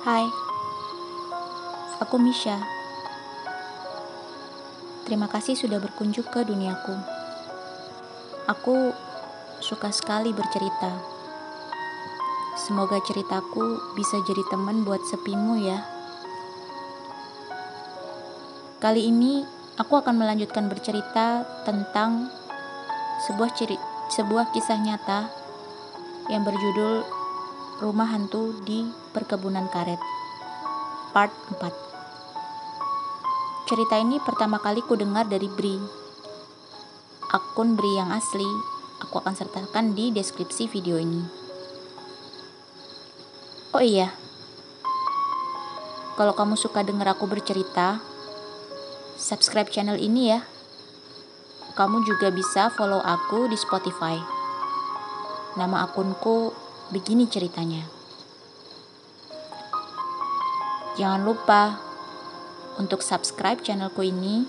Hai, aku Misha. Terima kasih sudah berkunjung ke duniaku. Aku suka sekali bercerita. Semoga ceritaku bisa jadi teman buat sepimu ya. Kali ini aku akan melanjutkan bercerita tentang sebuah ciri sebuah kisah nyata yang berjudul Rumah Hantu di Perkebunan Karet. Part 4 Cerita ini pertama kali ku dengar dari Bri. Akun Bri yang asli aku akan sertakan di deskripsi video ini. Oh iya. Kalau kamu suka dengar aku bercerita Subscribe channel ini ya. Kamu juga bisa follow aku di Spotify. Nama akunku begini ceritanya. Jangan lupa untuk subscribe channelku ini,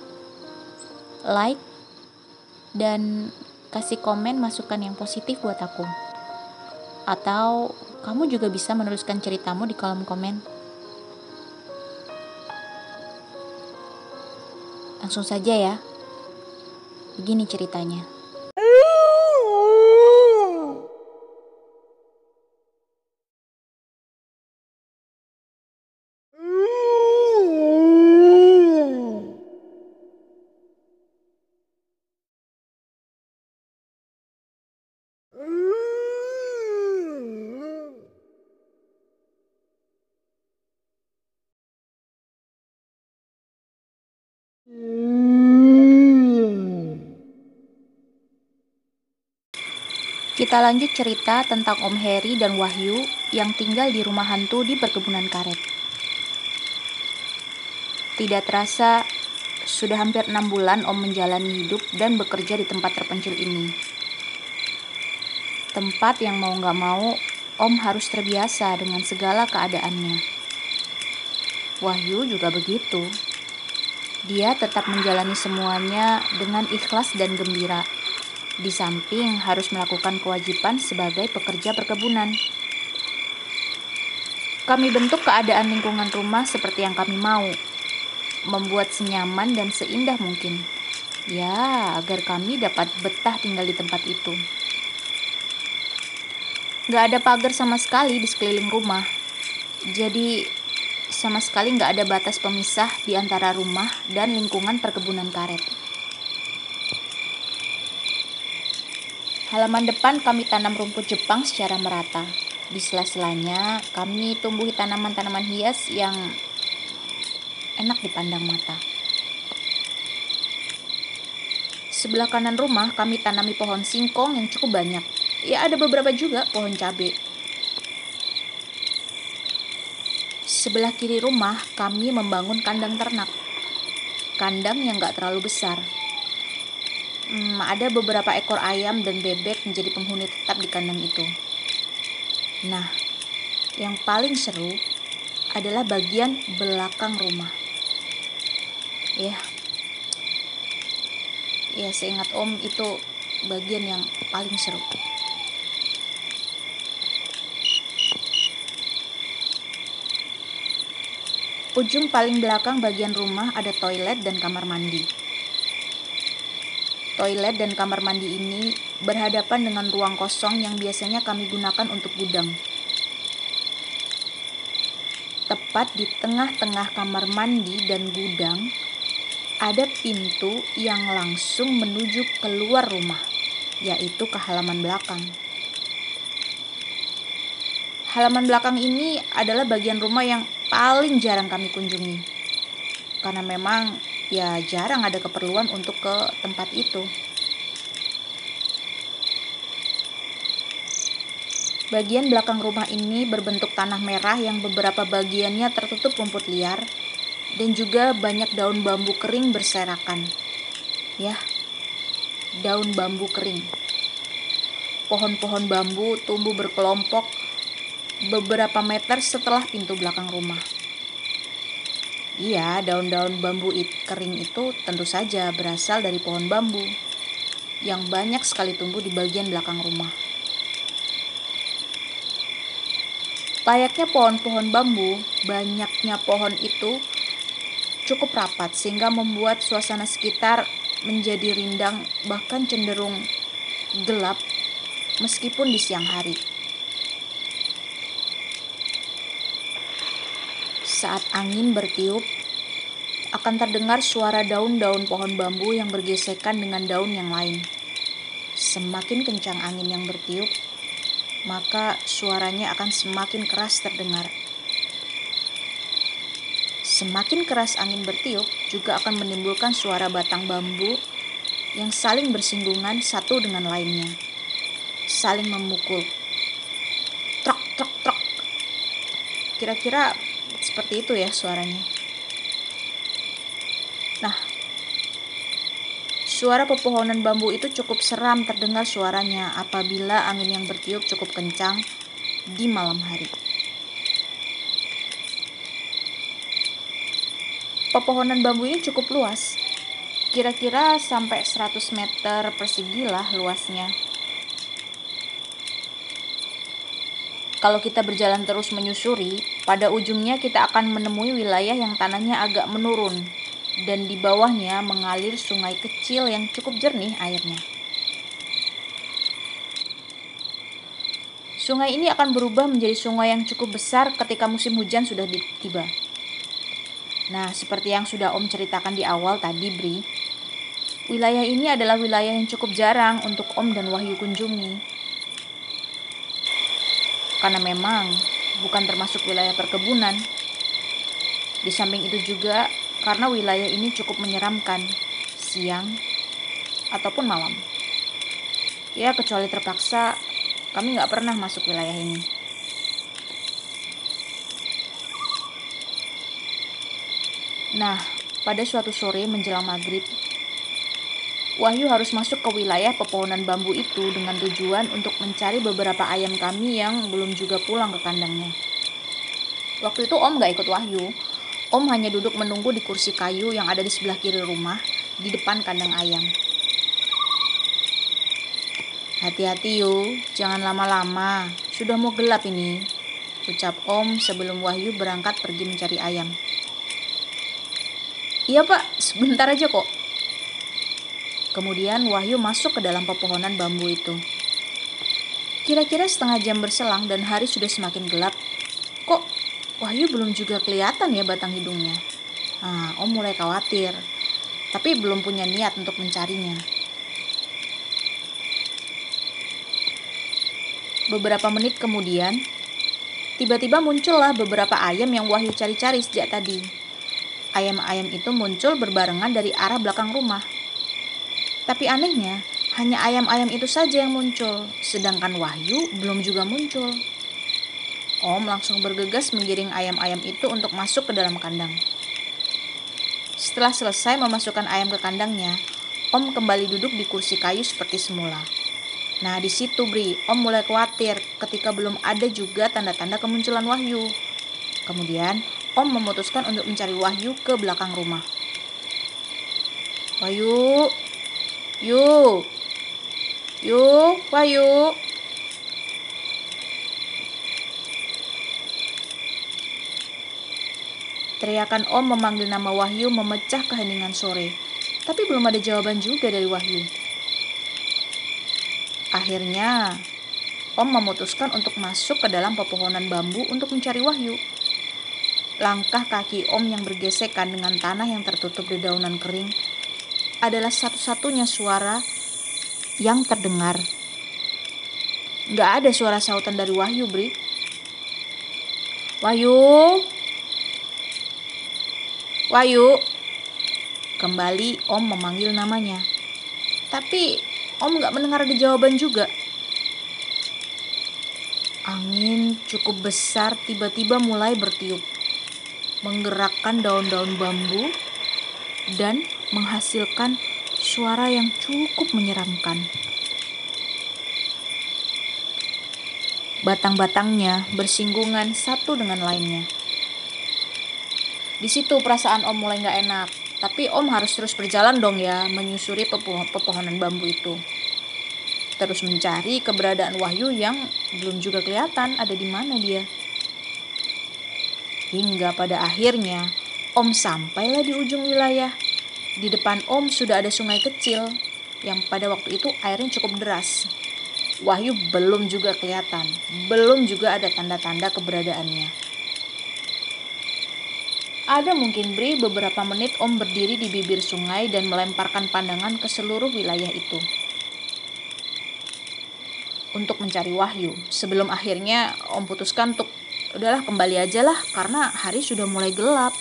like, dan kasih komen masukan yang positif buat aku. Atau kamu juga bisa menuliskan ceritamu di kolom komen. Langsung saja ya. Begini ceritanya. Kita lanjut cerita tentang Om Heri dan Wahyu yang tinggal di rumah hantu di perkebunan karet. Tidak terasa, sudah hampir enam bulan Om menjalani hidup dan bekerja di tempat terpencil ini. Tempat yang mau gak mau, Om harus terbiasa dengan segala keadaannya. Wahyu juga begitu. Dia tetap menjalani semuanya dengan ikhlas dan gembira di samping harus melakukan kewajiban sebagai pekerja perkebunan. Kami bentuk keadaan lingkungan rumah seperti yang kami mau, membuat senyaman dan seindah mungkin. Ya, agar kami dapat betah tinggal di tempat itu. Gak ada pagar sama sekali di sekeliling rumah. Jadi, sama sekali gak ada batas pemisah di antara rumah dan lingkungan perkebunan karet. Halaman depan kami tanam rumput Jepang secara merata. Di sela-selanya kami tumbuhi tanaman-tanaman hias yang enak dipandang mata. Sebelah kanan rumah kami tanami pohon singkong yang cukup banyak. Ya ada beberapa juga pohon cabai. Sebelah kiri rumah kami membangun kandang ternak. Kandang yang gak terlalu besar, hmm, ada beberapa ekor ayam dan bebek menjadi penghuni tetap di kandang itu. Nah, yang paling seru adalah bagian belakang rumah. Ya, ya seingat Om itu bagian yang paling seru. Ujung paling belakang bagian rumah ada toilet dan kamar mandi. Toilet dan kamar mandi ini berhadapan dengan ruang kosong yang biasanya kami gunakan untuk gudang. Tepat di tengah-tengah kamar mandi dan gudang, ada pintu yang langsung menuju keluar rumah, yaitu ke halaman belakang. Halaman belakang ini adalah bagian rumah yang paling jarang kami kunjungi, karena memang ya jarang ada keperluan untuk ke tempat itu. Bagian belakang rumah ini berbentuk tanah merah yang beberapa bagiannya tertutup rumput liar dan juga banyak daun bambu kering berserakan. Ya, daun bambu kering. Pohon-pohon bambu tumbuh berkelompok beberapa meter setelah pintu belakang rumah. Iya, daun-daun bambu kering itu tentu saja berasal dari pohon bambu yang banyak sekali tumbuh di bagian belakang rumah. Layaknya pohon-pohon bambu, banyaknya pohon itu cukup rapat sehingga membuat suasana sekitar menjadi rindang bahkan cenderung gelap meskipun di siang hari. Saat angin bertiup, akan terdengar suara daun-daun pohon bambu yang bergesekan dengan daun yang lain. Semakin kencang angin yang bertiup, maka suaranya akan semakin keras terdengar. Semakin keras angin bertiup juga akan menimbulkan suara batang bambu yang saling bersinggungan satu dengan lainnya, saling memukul. Trok, trok, trok. Kira-kira seperti itu ya suaranya. Nah, suara pepohonan bambu itu cukup seram terdengar suaranya apabila angin yang bertiup cukup kencang di malam hari. Pepohonan bambu ini cukup luas. Kira-kira sampai 100 meter persegi lah luasnya. Kalau kita berjalan terus menyusuri, pada ujungnya kita akan menemui wilayah yang tanahnya agak menurun dan di bawahnya mengalir sungai kecil yang cukup jernih airnya. Sungai ini akan berubah menjadi sungai yang cukup besar ketika musim hujan sudah tiba. Nah, seperti yang sudah Om ceritakan di awal tadi, Bri, wilayah ini adalah wilayah yang cukup jarang untuk Om dan Wahyu kunjungi. Karena memang bukan termasuk wilayah perkebunan. Di samping itu juga karena wilayah ini cukup menyeramkan siang ataupun malam. Ya, kecuali terpaksa kami nggak pernah masuk wilayah ini. Nah, pada suatu sore menjelang maghrib, Wahyu harus masuk ke wilayah pepohonan bambu itu dengan tujuan untuk mencari beberapa ayam kami yang belum juga pulang ke kandangnya. Waktu itu Om gak ikut Wahyu. Om hanya duduk menunggu di kursi kayu yang ada di sebelah kiri rumah, di depan kandang ayam. Hati-hati yuk, jangan lama-lama. Sudah mau gelap ini. Ucap Om sebelum Wahyu berangkat pergi mencari ayam. Iya pak, sebentar aja kok. Kemudian Wahyu masuk ke dalam pepohonan bambu itu. Kira-kira setengah jam berselang dan hari sudah semakin gelap. Kok Wahyu belum juga kelihatan ya batang hidungnya? Nah, Om mulai khawatir, tapi belum punya niat untuk mencarinya. Beberapa menit kemudian, tiba-tiba muncullah beberapa ayam yang Wahyu cari-cari sejak tadi ayam-ayam itu muncul berbarengan dari arah belakang rumah. Tapi anehnya, hanya ayam-ayam itu saja yang muncul, sedangkan Wahyu belum juga muncul. Om langsung bergegas menggiring ayam-ayam itu untuk masuk ke dalam kandang. Setelah selesai memasukkan ayam ke kandangnya, Om kembali duduk di kursi kayu seperti semula. Nah, di situ Bri, Om mulai khawatir ketika belum ada juga tanda-tanda kemunculan Wahyu. Kemudian, Om memutuskan untuk mencari Wahyu ke belakang rumah. Wahyu, yuk, yuk, Wahyu. Teriakan Om memanggil nama Wahyu memecah keheningan sore, tapi belum ada jawaban juga dari Wahyu. Akhirnya, Om memutuskan untuk masuk ke dalam pepohonan bambu untuk mencari Wahyu. Langkah kaki Om yang bergesekan dengan tanah yang tertutup dedaunan kering adalah satu-satunya suara yang terdengar. Gak ada suara sautan dari Wahyu, Bri. Wahyu. Wahyu. Kembali Om memanggil namanya. Tapi Om gak mendengar ada jawaban juga. Angin cukup besar tiba-tiba mulai bertiup menggerakkan daun-daun bambu dan menghasilkan suara yang cukup menyeramkan. Batang-batangnya bersinggungan satu dengan lainnya. Di situ perasaan Om mulai nggak enak, tapi Om harus terus berjalan dong ya menyusuri pepohonan bambu itu. Terus mencari keberadaan Wahyu yang belum juga kelihatan ada di mana dia. Hingga pada akhirnya Om sampailah di ujung wilayah. Di depan Om sudah ada sungai kecil yang pada waktu itu airnya cukup deras. Wahyu belum juga kelihatan, belum juga ada tanda-tanda keberadaannya. Ada mungkin Bri beberapa menit Om berdiri di bibir sungai dan melemparkan pandangan ke seluruh wilayah itu. Untuk mencari Wahyu, sebelum akhirnya Om putuskan untuk udahlah kembali aja lah karena hari sudah mulai gelap.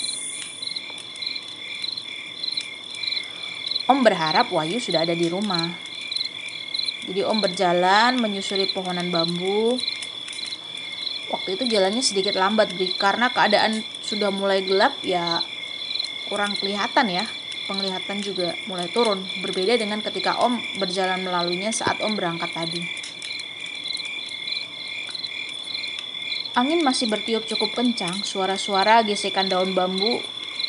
Om berharap Wahyu sudah ada di rumah. Jadi Om berjalan menyusuri pohonan bambu. Waktu itu jalannya sedikit lambat karena keadaan sudah mulai gelap ya kurang kelihatan ya. Penglihatan juga mulai turun. Berbeda dengan ketika Om berjalan melaluinya saat Om berangkat tadi. Angin masih bertiup cukup kencang, suara-suara gesekan daun bambu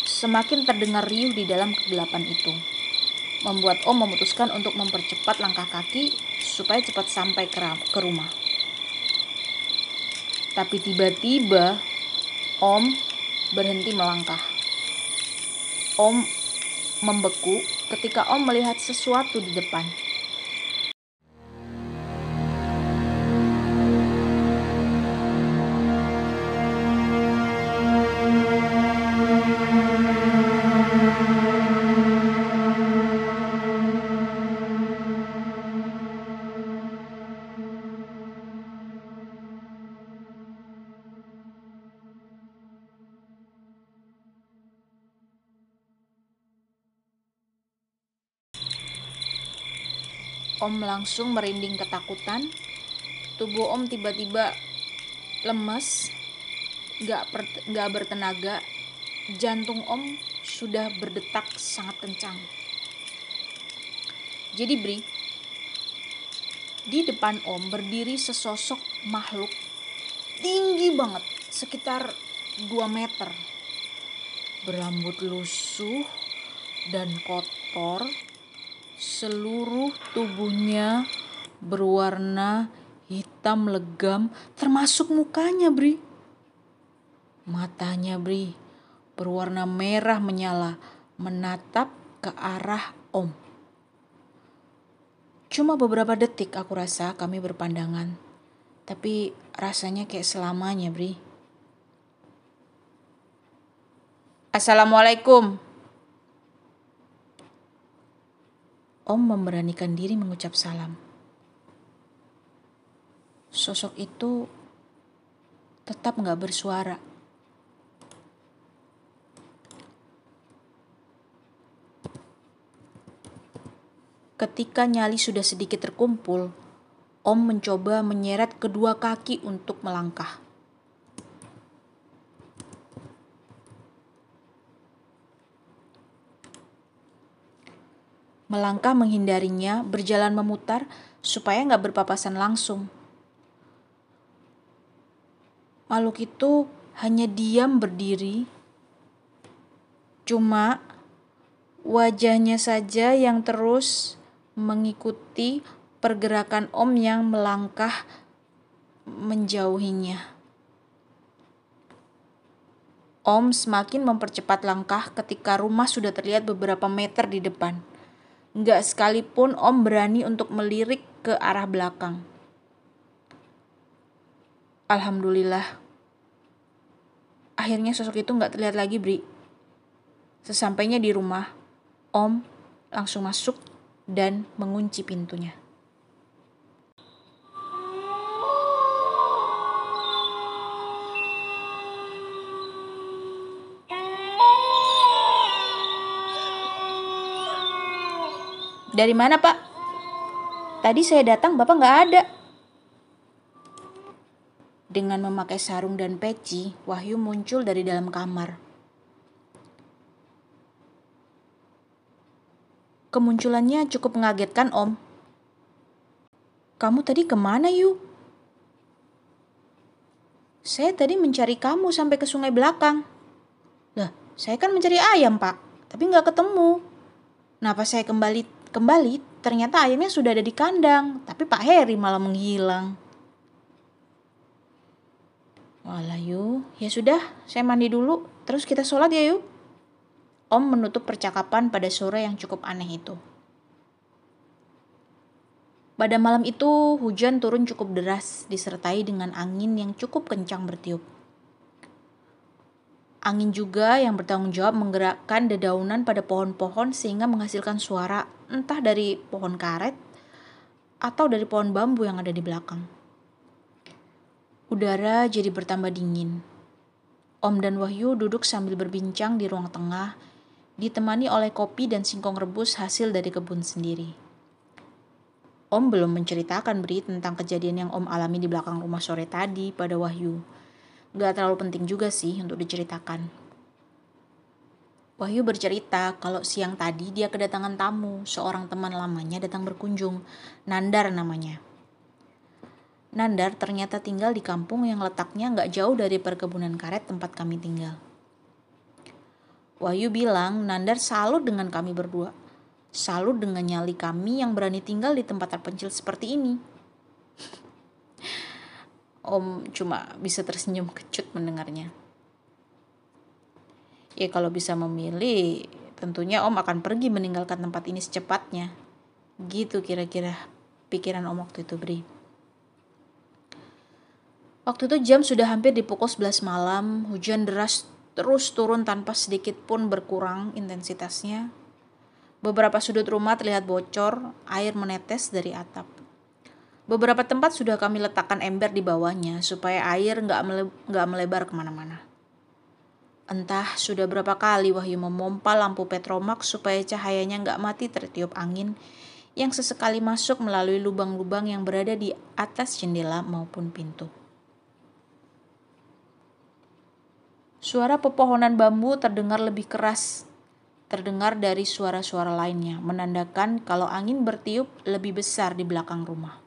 semakin terdengar riuh di dalam kegelapan itu membuat Om memutuskan untuk mempercepat langkah kaki supaya cepat sampai ke, rumah. Tapi tiba-tiba Om berhenti melangkah. Om membeku ketika Om melihat sesuatu di depan. Om langsung merinding ketakutan. Tubuh Om tiba-tiba lemas, gak, per, gak bertenaga. Jantung Om sudah berdetak sangat kencang. Jadi Bri, di depan Om berdiri sesosok makhluk tinggi banget, sekitar 2 meter. Berambut lusuh dan kotor Seluruh tubuhnya berwarna hitam legam termasuk mukanya Bri. Matanya Bri berwarna merah menyala menatap ke arah Om. Cuma beberapa detik aku rasa kami berpandangan. Tapi rasanya kayak selamanya, Bri. Assalamualaikum. Om memberanikan diri mengucap salam. Sosok itu tetap nggak bersuara. Ketika nyali sudah sedikit terkumpul, Om mencoba menyeret kedua kaki untuk melangkah. Melangkah menghindarinya, berjalan memutar supaya nggak berpapasan langsung. Makhluk itu hanya diam berdiri, cuma wajahnya saja yang terus mengikuti pergerakan Om yang melangkah menjauhinya. Om semakin mempercepat langkah ketika rumah sudah terlihat beberapa meter di depan. Nggak sekalipun Om berani untuk melirik ke arah belakang. Alhamdulillah. Akhirnya sosok itu nggak terlihat lagi, Bri. Sesampainya di rumah, Om langsung masuk dan mengunci pintunya. Dari mana pak? Tadi saya datang bapak nggak ada. Dengan memakai sarung dan peci, Wahyu muncul dari dalam kamar. Kemunculannya cukup mengagetkan om. Kamu tadi ke mana yuk? Saya tadi mencari kamu sampai ke sungai belakang. Lah, saya kan mencari ayam pak, tapi nggak ketemu. Kenapa saya kembali Kembali, ternyata ayamnya sudah ada di kandang, tapi Pak Heri malah menghilang. Walah yuk, ya sudah, saya mandi dulu, terus kita sholat ya yuk. Om menutup percakapan pada sore yang cukup aneh itu. Pada malam itu, hujan turun cukup deras, disertai dengan angin yang cukup kencang bertiup. Angin juga yang bertanggung jawab menggerakkan dedaunan pada pohon-pohon sehingga menghasilkan suara entah dari pohon karet atau dari pohon bambu yang ada di belakang. Udara jadi bertambah dingin. Om dan Wahyu duduk sambil berbincang di ruang tengah, ditemani oleh kopi dan singkong rebus hasil dari kebun sendiri. Om belum menceritakan Bri tentang kejadian yang Om alami di belakang rumah sore tadi pada Wahyu gak terlalu penting juga sih untuk diceritakan. Wahyu bercerita kalau siang tadi dia kedatangan tamu, seorang teman lamanya datang berkunjung, Nandar namanya. Nandar ternyata tinggal di kampung yang letaknya nggak jauh dari perkebunan karet tempat kami tinggal. Wahyu bilang Nandar salut dengan kami berdua. Salut dengan nyali kami yang berani tinggal di tempat terpencil seperti ini. Om cuma bisa tersenyum kecut mendengarnya. Ya kalau bisa memilih, tentunya Om akan pergi meninggalkan tempat ini secepatnya. Gitu kira-kira pikiran Om waktu itu, Bri. Waktu itu jam sudah hampir di pukul 11 malam, hujan deras terus turun tanpa sedikit pun berkurang intensitasnya. Beberapa sudut rumah terlihat bocor, air menetes dari atap. Beberapa tempat sudah kami letakkan ember di bawahnya supaya air nggak mele melebar ke mana-mana. Entah sudah berapa kali Wahyu memompa lampu petromak supaya cahayanya nggak mati tertiup angin yang sesekali masuk melalui lubang-lubang yang berada di atas jendela maupun pintu. Suara pepohonan bambu terdengar lebih keras, terdengar dari suara-suara lainnya, menandakan kalau angin bertiup lebih besar di belakang rumah.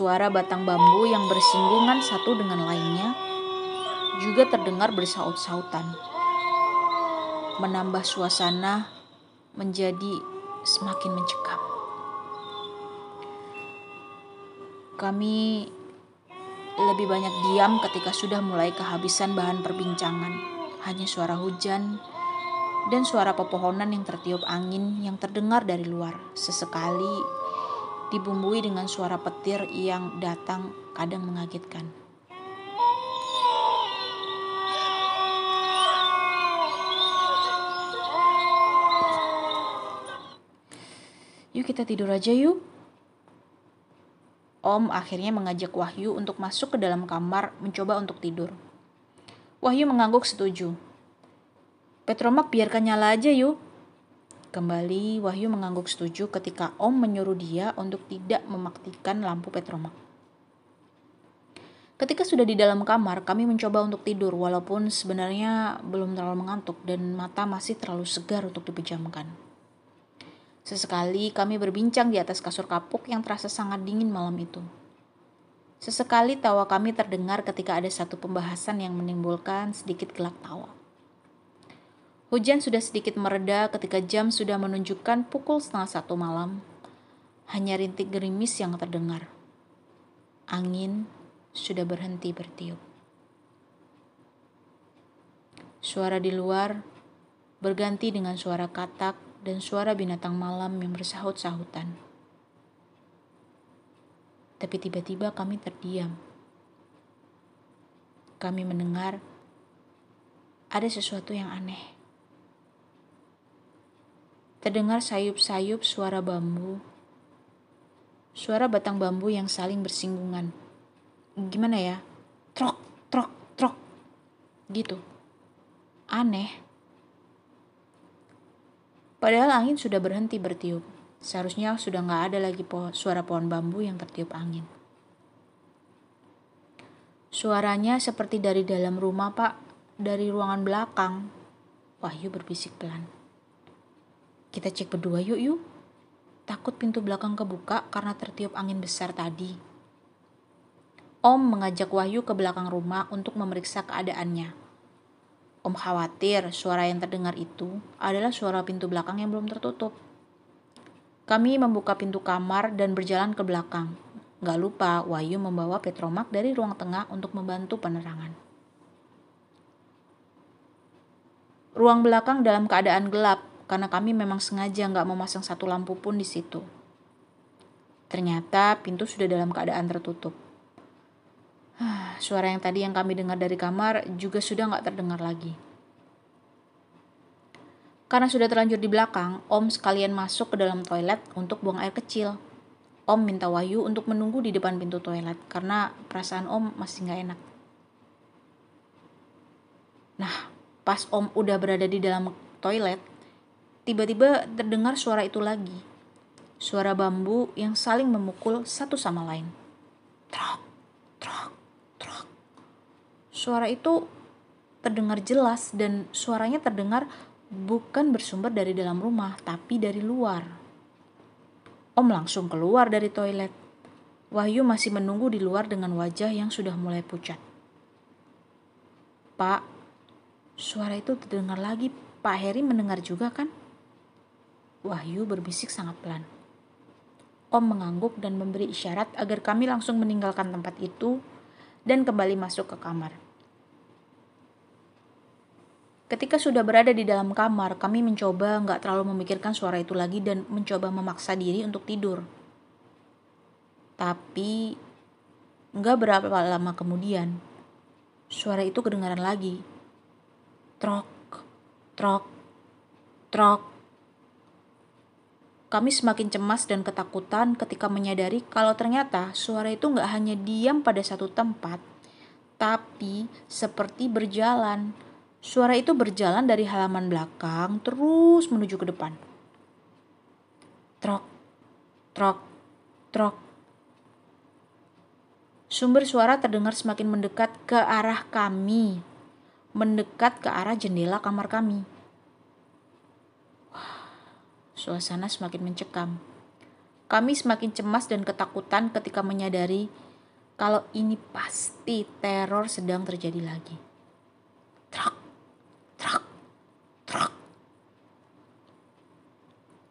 Suara batang bambu yang bersinggungan satu dengan lainnya juga terdengar bersaut-sautan. Menambah suasana menjadi semakin mencekam. Kami lebih banyak diam ketika sudah mulai kehabisan bahan perbincangan. Hanya suara hujan dan suara pepohonan yang tertiup angin yang terdengar dari luar. Sesekali dibumbui dengan suara petir yang datang kadang mengagetkan. Yuk kita tidur aja yuk. Om akhirnya mengajak Wahyu untuk masuk ke dalam kamar mencoba untuk tidur. Wahyu mengangguk setuju. Petromak biarkan nyala aja yuk, Kembali, Wahyu mengangguk setuju ketika Om menyuruh dia untuk tidak memaktikan lampu petromak. Ketika sudah di dalam kamar, kami mencoba untuk tidur walaupun sebenarnya belum terlalu mengantuk dan mata masih terlalu segar untuk dipejamkan. Sesekali kami berbincang di atas kasur kapuk yang terasa sangat dingin malam itu. Sesekali tawa kami terdengar ketika ada satu pembahasan yang menimbulkan sedikit gelak tawa. Hujan sudah sedikit mereda ketika jam sudah menunjukkan pukul setengah satu malam. Hanya rintik gerimis yang terdengar. Angin sudah berhenti bertiup. Suara di luar berganti dengan suara katak dan suara binatang malam yang bersahut-sahutan. Tapi tiba-tiba kami terdiam. Kami mendengar ada sesuatu yang aneh. Terdengar sayup-sayup suara bambu, suara batang bambu yang saling bersinggungan. Gimana ya? Trok, trok, trok. Gitu. Aneh. Padahal angin sudah berhenti bertiup. Seharusnya sudah nggak ada lagi po suara pohon bambu yang tertiup angin. Suaranya seperti dari dalam rumah, Pak. Dari ruangan belakang. Wahyu berbisik pelan. Kita cek berdua yuk yuk. Takut pintu belakang kebuka karena tertiup angin besar tadi. Om mengajak Wahyu ke belakang rumah untuk memeriksa keadaannya. Om khawatir suara yang terdengar itu adalah suara pintu belakang yang belum tertutup. Kami membuka pintu kamar dan berjalan ke belakang. Gak lupa, Wahyu membawa Petromak dari ruang tengah untuk membantu penerangan. Ruang belakang dalam keadaan gelap karena kami memang sengaja nggak memasang satu lampu pun di situ. Ternyata pintu sudah dalam keadaan tertutup. Suara yang tadi yang kami dengar dari kamar juga sudah nggak terdengar lagi. Karena sudah terlanjur di belakang, Om sekalian masuk ke dalam toilet untuk buang air kecil. Om minta Wahyu untuk menunggu di depan pintu toilet karena perasaan Om masih nggak enak. Nah, pas Om udah berada di dalam toilet, tiba-tiba terdengar suara itu lagi. Suara bambu yang saling memukul satu sama lain. Trok, trok, trok. Suara itu terdengar jelas dan suaranya terdengar bukan bersumber dari dalam rumah, tapi dari luar. Om langsung keluar dari toilet. Wahyu masih menunggu di luar dengan wajah yang sudah mulai pucat. Pak, suara itu terdengar lagi. Pak Heri mendengar juga kan? Wahyu berbisik sangat pelan. Om mengangguk dan memberi isyarat agar kami langsung meninggalkan tempat itu dan kembali masuk ke kamar. Ketika sudah berada di dalam kamar, kami mencoba nggak terlalu memikirkan suara itu lagi dan mencoba memaksa diri untuk tidur. Tapi nggak berapa lama kemudian, suara itu kedengaran lagi. Trok, trok, trok. Kami semakin cemas dan ketakutan ketika menyadari kalau ternyata suara itu nggak hanya diam pada satu tempat, tapi seperti berjalan Suara itu berjalan dari halaman belakang terus menuju ke depan. Trok, trok, trok. Sumber suara terdengar semakin mendekat ke arah kami, mendekat ke arah jendela kamar kami. Suasana semakin mencekam. Kami semakin cemas dan ketakutan ketika menyadari kalau ini pasti teror sedang terjadi lagi.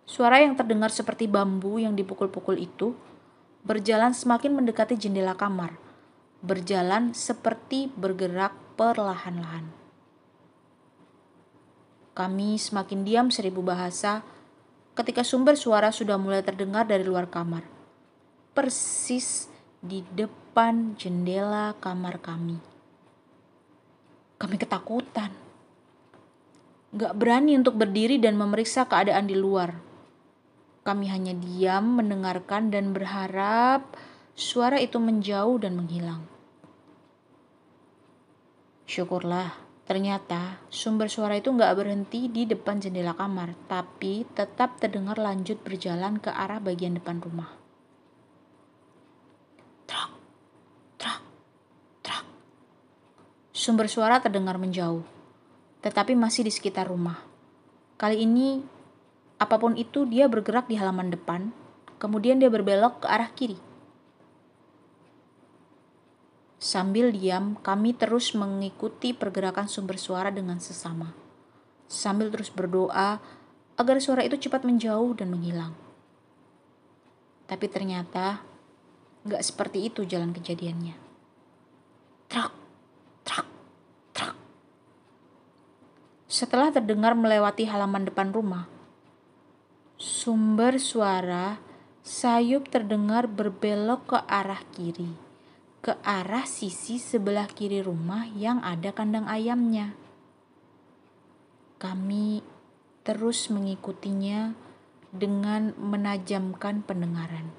Suara yang terdengar seperti bambu yang dipukul-pukul itu berjalan semakin mendekati jendela kamar, berjalan seperti bergerak perlahan-lahan. Kami semakin diam seribu bahasa ketika sumber suara sudah mulai terdengar dari luar kamar, persis di depan jendela kamar kami. Kami ketakutan, gak berani untuk berdiri dan memeriksa keadaan di luar kami hanya diam, mendengarkan, dan berharap suara itu menjauh dan menghilang. Syukurlah, ternyata sumber suara itu nggak berhenti di depan jendela kamar, tapi tetap terdengar lanjut berjalan ke arah bagian depan rumah. Trak, trak, trak. Sumber suara terdengar menjauh, tetapi masih di sekitar rumah. Kali ini Apa pun itu, dia bergerak di halaman depan, kemudian dia berbelok ke arah kiri. Sambil diam, kami terus mengikuti pergerakan sumber suara dengan sesama, sambil terus berdoa agar suara itu cepat menjauh dan menghilang. Tapi ternyata gak seperti itu jalan kejadiannya. Trak, trak, trak. Setelah terdengar melewati halaman depan rumah, Sumber suara sayup terdengar berbelok ke arah kiri, ke arah sisi sebelah kiri rumah yang ada kandang ayamnya. Kami terus mengikutinya dengan menajamkan pendengaran.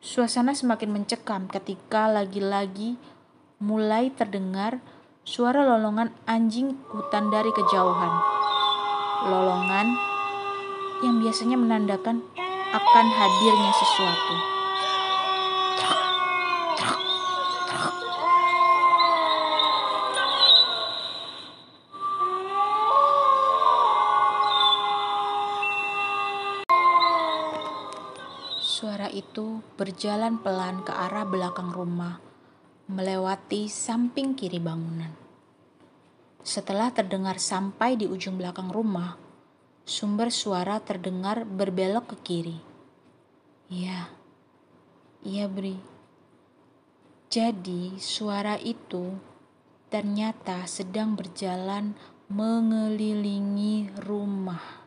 Suasana semakin mencekam ketika lagi-lagi mulai terdengar suara lolongan anjing hutan dari kejauhan lolongan yang biasanya menandakan akan hadirnya sesuatu. Berjalan pelan ke arah belakang rumah, melewati samping kiri bangunan. Setelah terdengar sampai di ujung belakang rumah, sumber suara terdengar berbelok ke kiri. Iya, iya Bri. Jadi suara itu ternyata sedang berjalan mengelilingi rumah.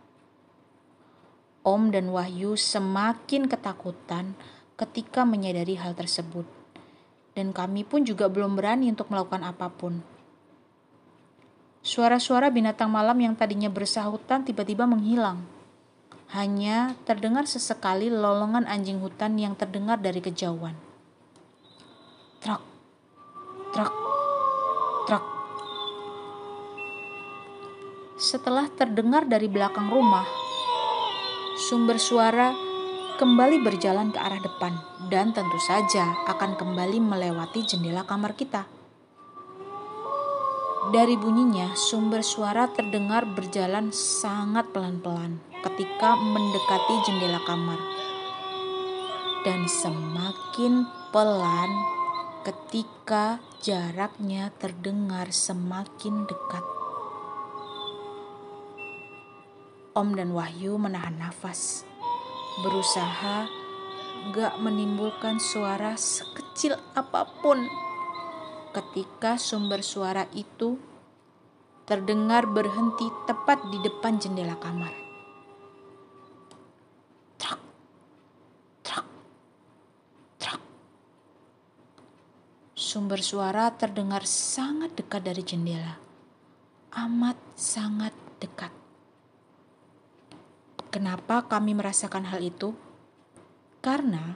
Om dan Wahyu semakin ketakutan ketika menyadari hal tersebut. Dan kami pun juga belum berani untuk melakukan apa pun. Suara-suara binatang malam yang tadinya bersahutan tiba-tiba menghilang. Hanya terdengar sesekali lolongan anjing hutan yang terdengar dari kejauhan. Truk, truk, truk. Setelah terdengar dari belakang rumah, sumber suara kembali berjalan ke arah depan dan tentu saja akan kembali melewati jendela kamar kita. Dari bunyinya, sumber suara terdengar berjalan sangat pelan-pelan ketika mendekati jendela kamar. Dan semakin pelan ketika jaraknya terdengar semakin dekat. Om dan Wahyu menahan nafas, berusaha gak menimbulkan suara sekecil apa pun. Ketika sumber suara itu terdengar berhenti tepat di depan jendela kamar. Trak, trak, trak. Sumber suara terdengar sangat dekat dari jendela. Amat sangat dekat. Kenapa kami merasakan hal itu? Karena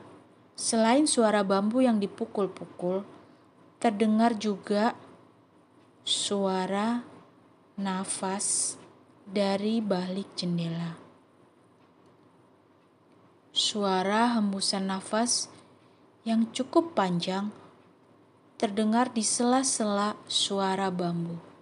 selain suara bambu yang dipukul-pukul, terdengar juga suara nafas dari balik jendela. Suara hembusan nafas yang cukup panjang terdengar di sela-sela suara bambu.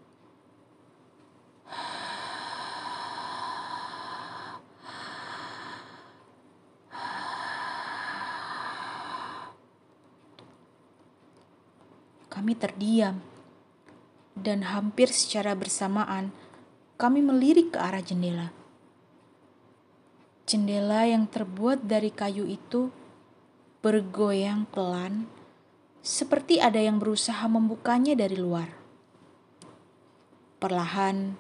Kami terdiam, dan hampir secara bersamaan kami melirik ke arah jendela. Jendela yang terbuat dari kayu itu bergoyang pelan, seperti ada yang berusaha membukanya dari luar. Perlahan,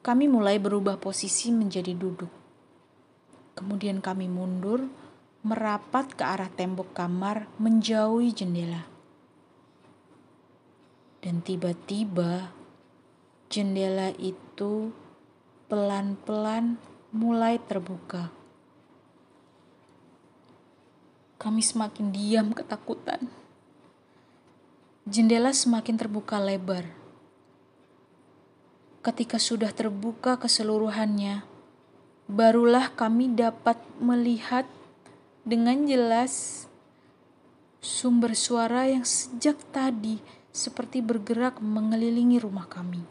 kami mulai berubah posisi menjadi duduk. Kemudian kami mundur, merapat ke arah tembok kamar, menjauhi jendela. Dan tiba-tiba jendela itu pelan-pelan mulai terbuka. Kami semakin diam ketakutan. Jendela semakin terbuka lebar. Ketika sudah terbuka keseluruhannya, barulah kami dapat melihat dengan jelas sumber suara yang sejak tadi seperti bergerak mengelilingi rumah kami.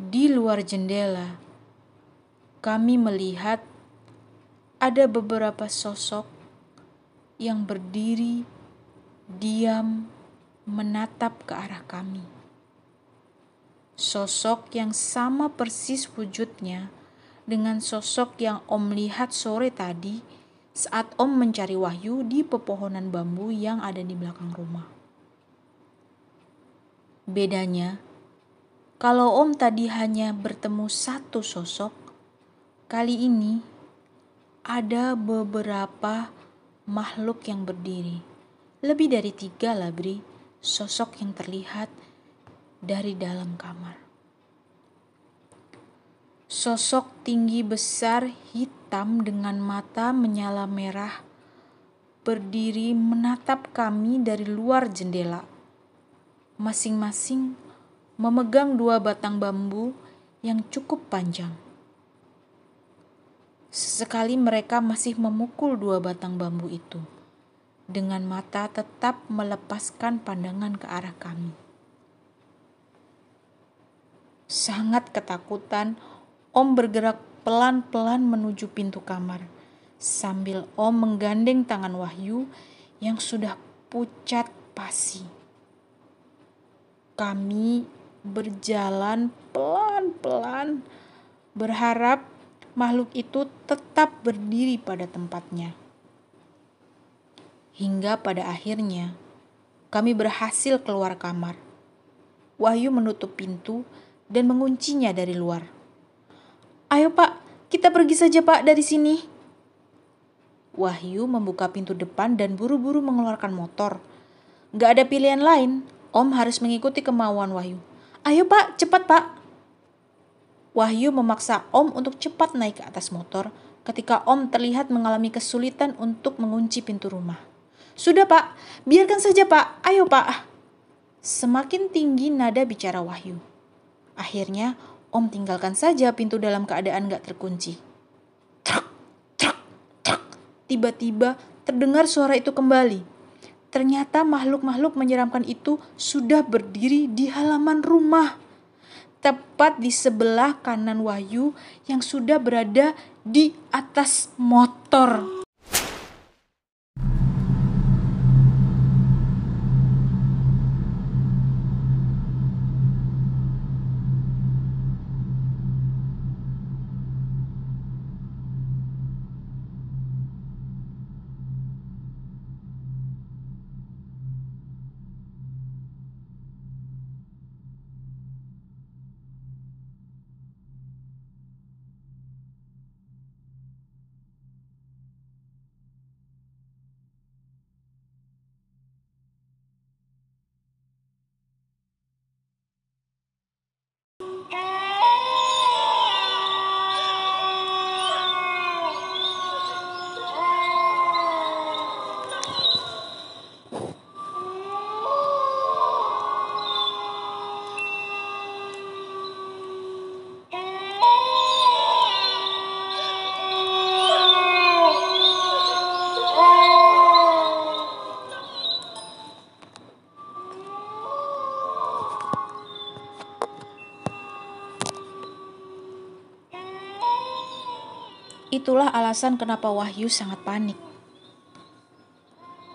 Di luar jendela, kami melihat ada beberapa sosok yang berdiri diam menatap ke arah kami. Sosok yang sama persis wujudnya dengan sosok yang Om lihat sore tadi saat Om mencari Wahyu di pepohonan bambu yang ada di belakang rumah. Bedanya, kalau Om tadi hanya bertemu satu sosok, kali ini ada beberapa makhluk yang berdiri. Lebih dari tiga lah, Bri, sosok yang terlihat dari dalam kamar. Sosok tinggi besar hitam dengan mata menyala merah berdiri menatap kami dari luar jendela masing-masing memegang dua batang bambu yang cukup panjang. Sesekali mereka masih memukul dua batang bambu itu, dengan mata tetap melepaskan pandangan ke arah kami. Sangat ketakutan, Om bergerak pelan-pelan menuju pintu kamar, sambil Om menggandeng tangan Wahyu yang sudah pucat pasi kami berjalan pelan-pelan berharap makhluk itu tetap berdiri pada tempatnya. Hingga pada akhirnya kami berhasil keluar kamar. Wahyu menutup pintu dan menguncinya dari luar. Ayo pak, kita pergi saja pak dari sini. Wahyu membuka pintu depan dan buru-buru mengeluarkan motor. Gak ada pilihan lain, Om harus mengikuti kemauan Wahyu. Ayo pak, cepat pak. Wahyu memaksa Om untuk cepat naik ke atas motor ketika Om terlihat mengalami kesulitan untuk mengunci pintu rumah. Sudah pak, biarkan saja pak, ayo pak. Semakin tinggi nada bicara Wahyu. Akhirnya Om tinggalkan saja pintu dalam keadaan gak terkunci. Trak, trak, trak. Tiba-tiba terdengar suara itu kembali. Ternyata makhluk-makhluk menyeramkan itu sudah berdiri di halaman rumah. Tepat di sebelah kanan Wahyu yang sudah berada di atas motor. Itulah alasan kenapa Wahyu sangat panik.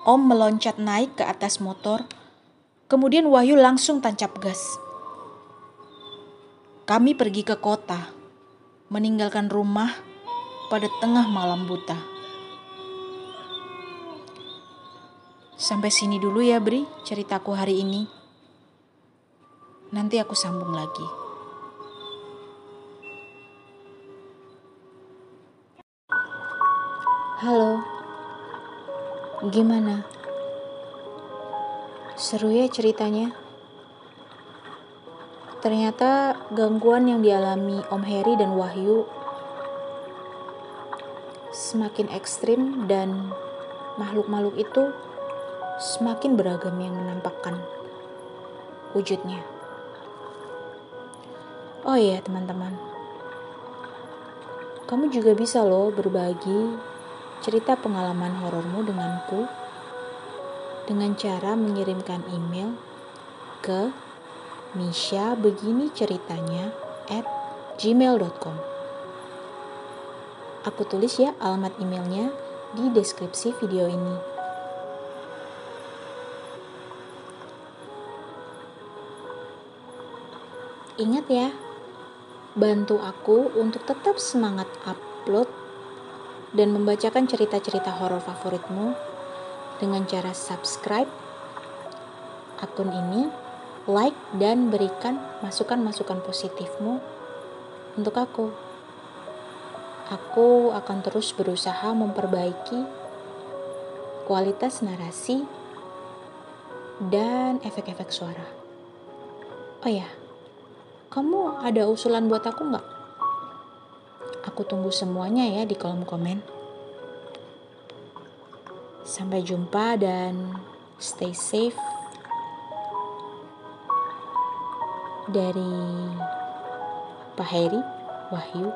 Om meloncat naik ke atas motor, kemudian Wahyu langsung tancap gas. Kami pergi ke kota, meninggalkan rumah pada tengah malam buta. Sampai sini dulu ya, Bri, ceritaku hari ini. Nanti aku sambung lagi. Halo, gimana? Seru ya ceritanya. Ternyata gangguan yang dialami Om Heri dan Wahyu semakin ekstrim dan makhluk-makhluk itu semakin beragam yang menampakkan wujudnya. Oh iya teman-teman, kamu juga bisa loh berbagi cerita pengalaman horormu denganku dengan cara mengirimkan email ke Misha begini ceritanya at gmail.com Aku tulis ya alamat emailnya di deskripsi video ini. Ingat ya, bantu aku untuk tetap semangat upload dan membacakan cerita-cerita horor favoritmu dengan cara subscribe akun ini, like dan berikan masukan-masukan positifmu untuk aku. Aku akan terus berusaha memperbaiki kualitas narasi dan efek-efek suara. Oh ya, kamu ada usulan buat aku nggak? Aku tunggu semuanya ya di kolom komen. Sampai jumpa dan stay safe dari Pak Heri, Wahyu,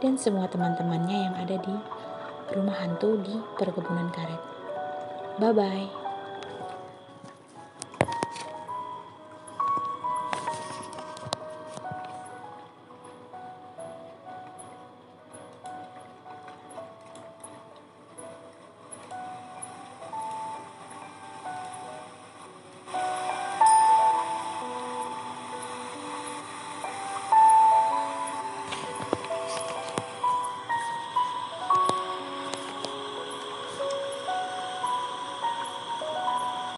dan semua teman-temannya yang ada di rumah hantu di perkebunan karet. Bye bye.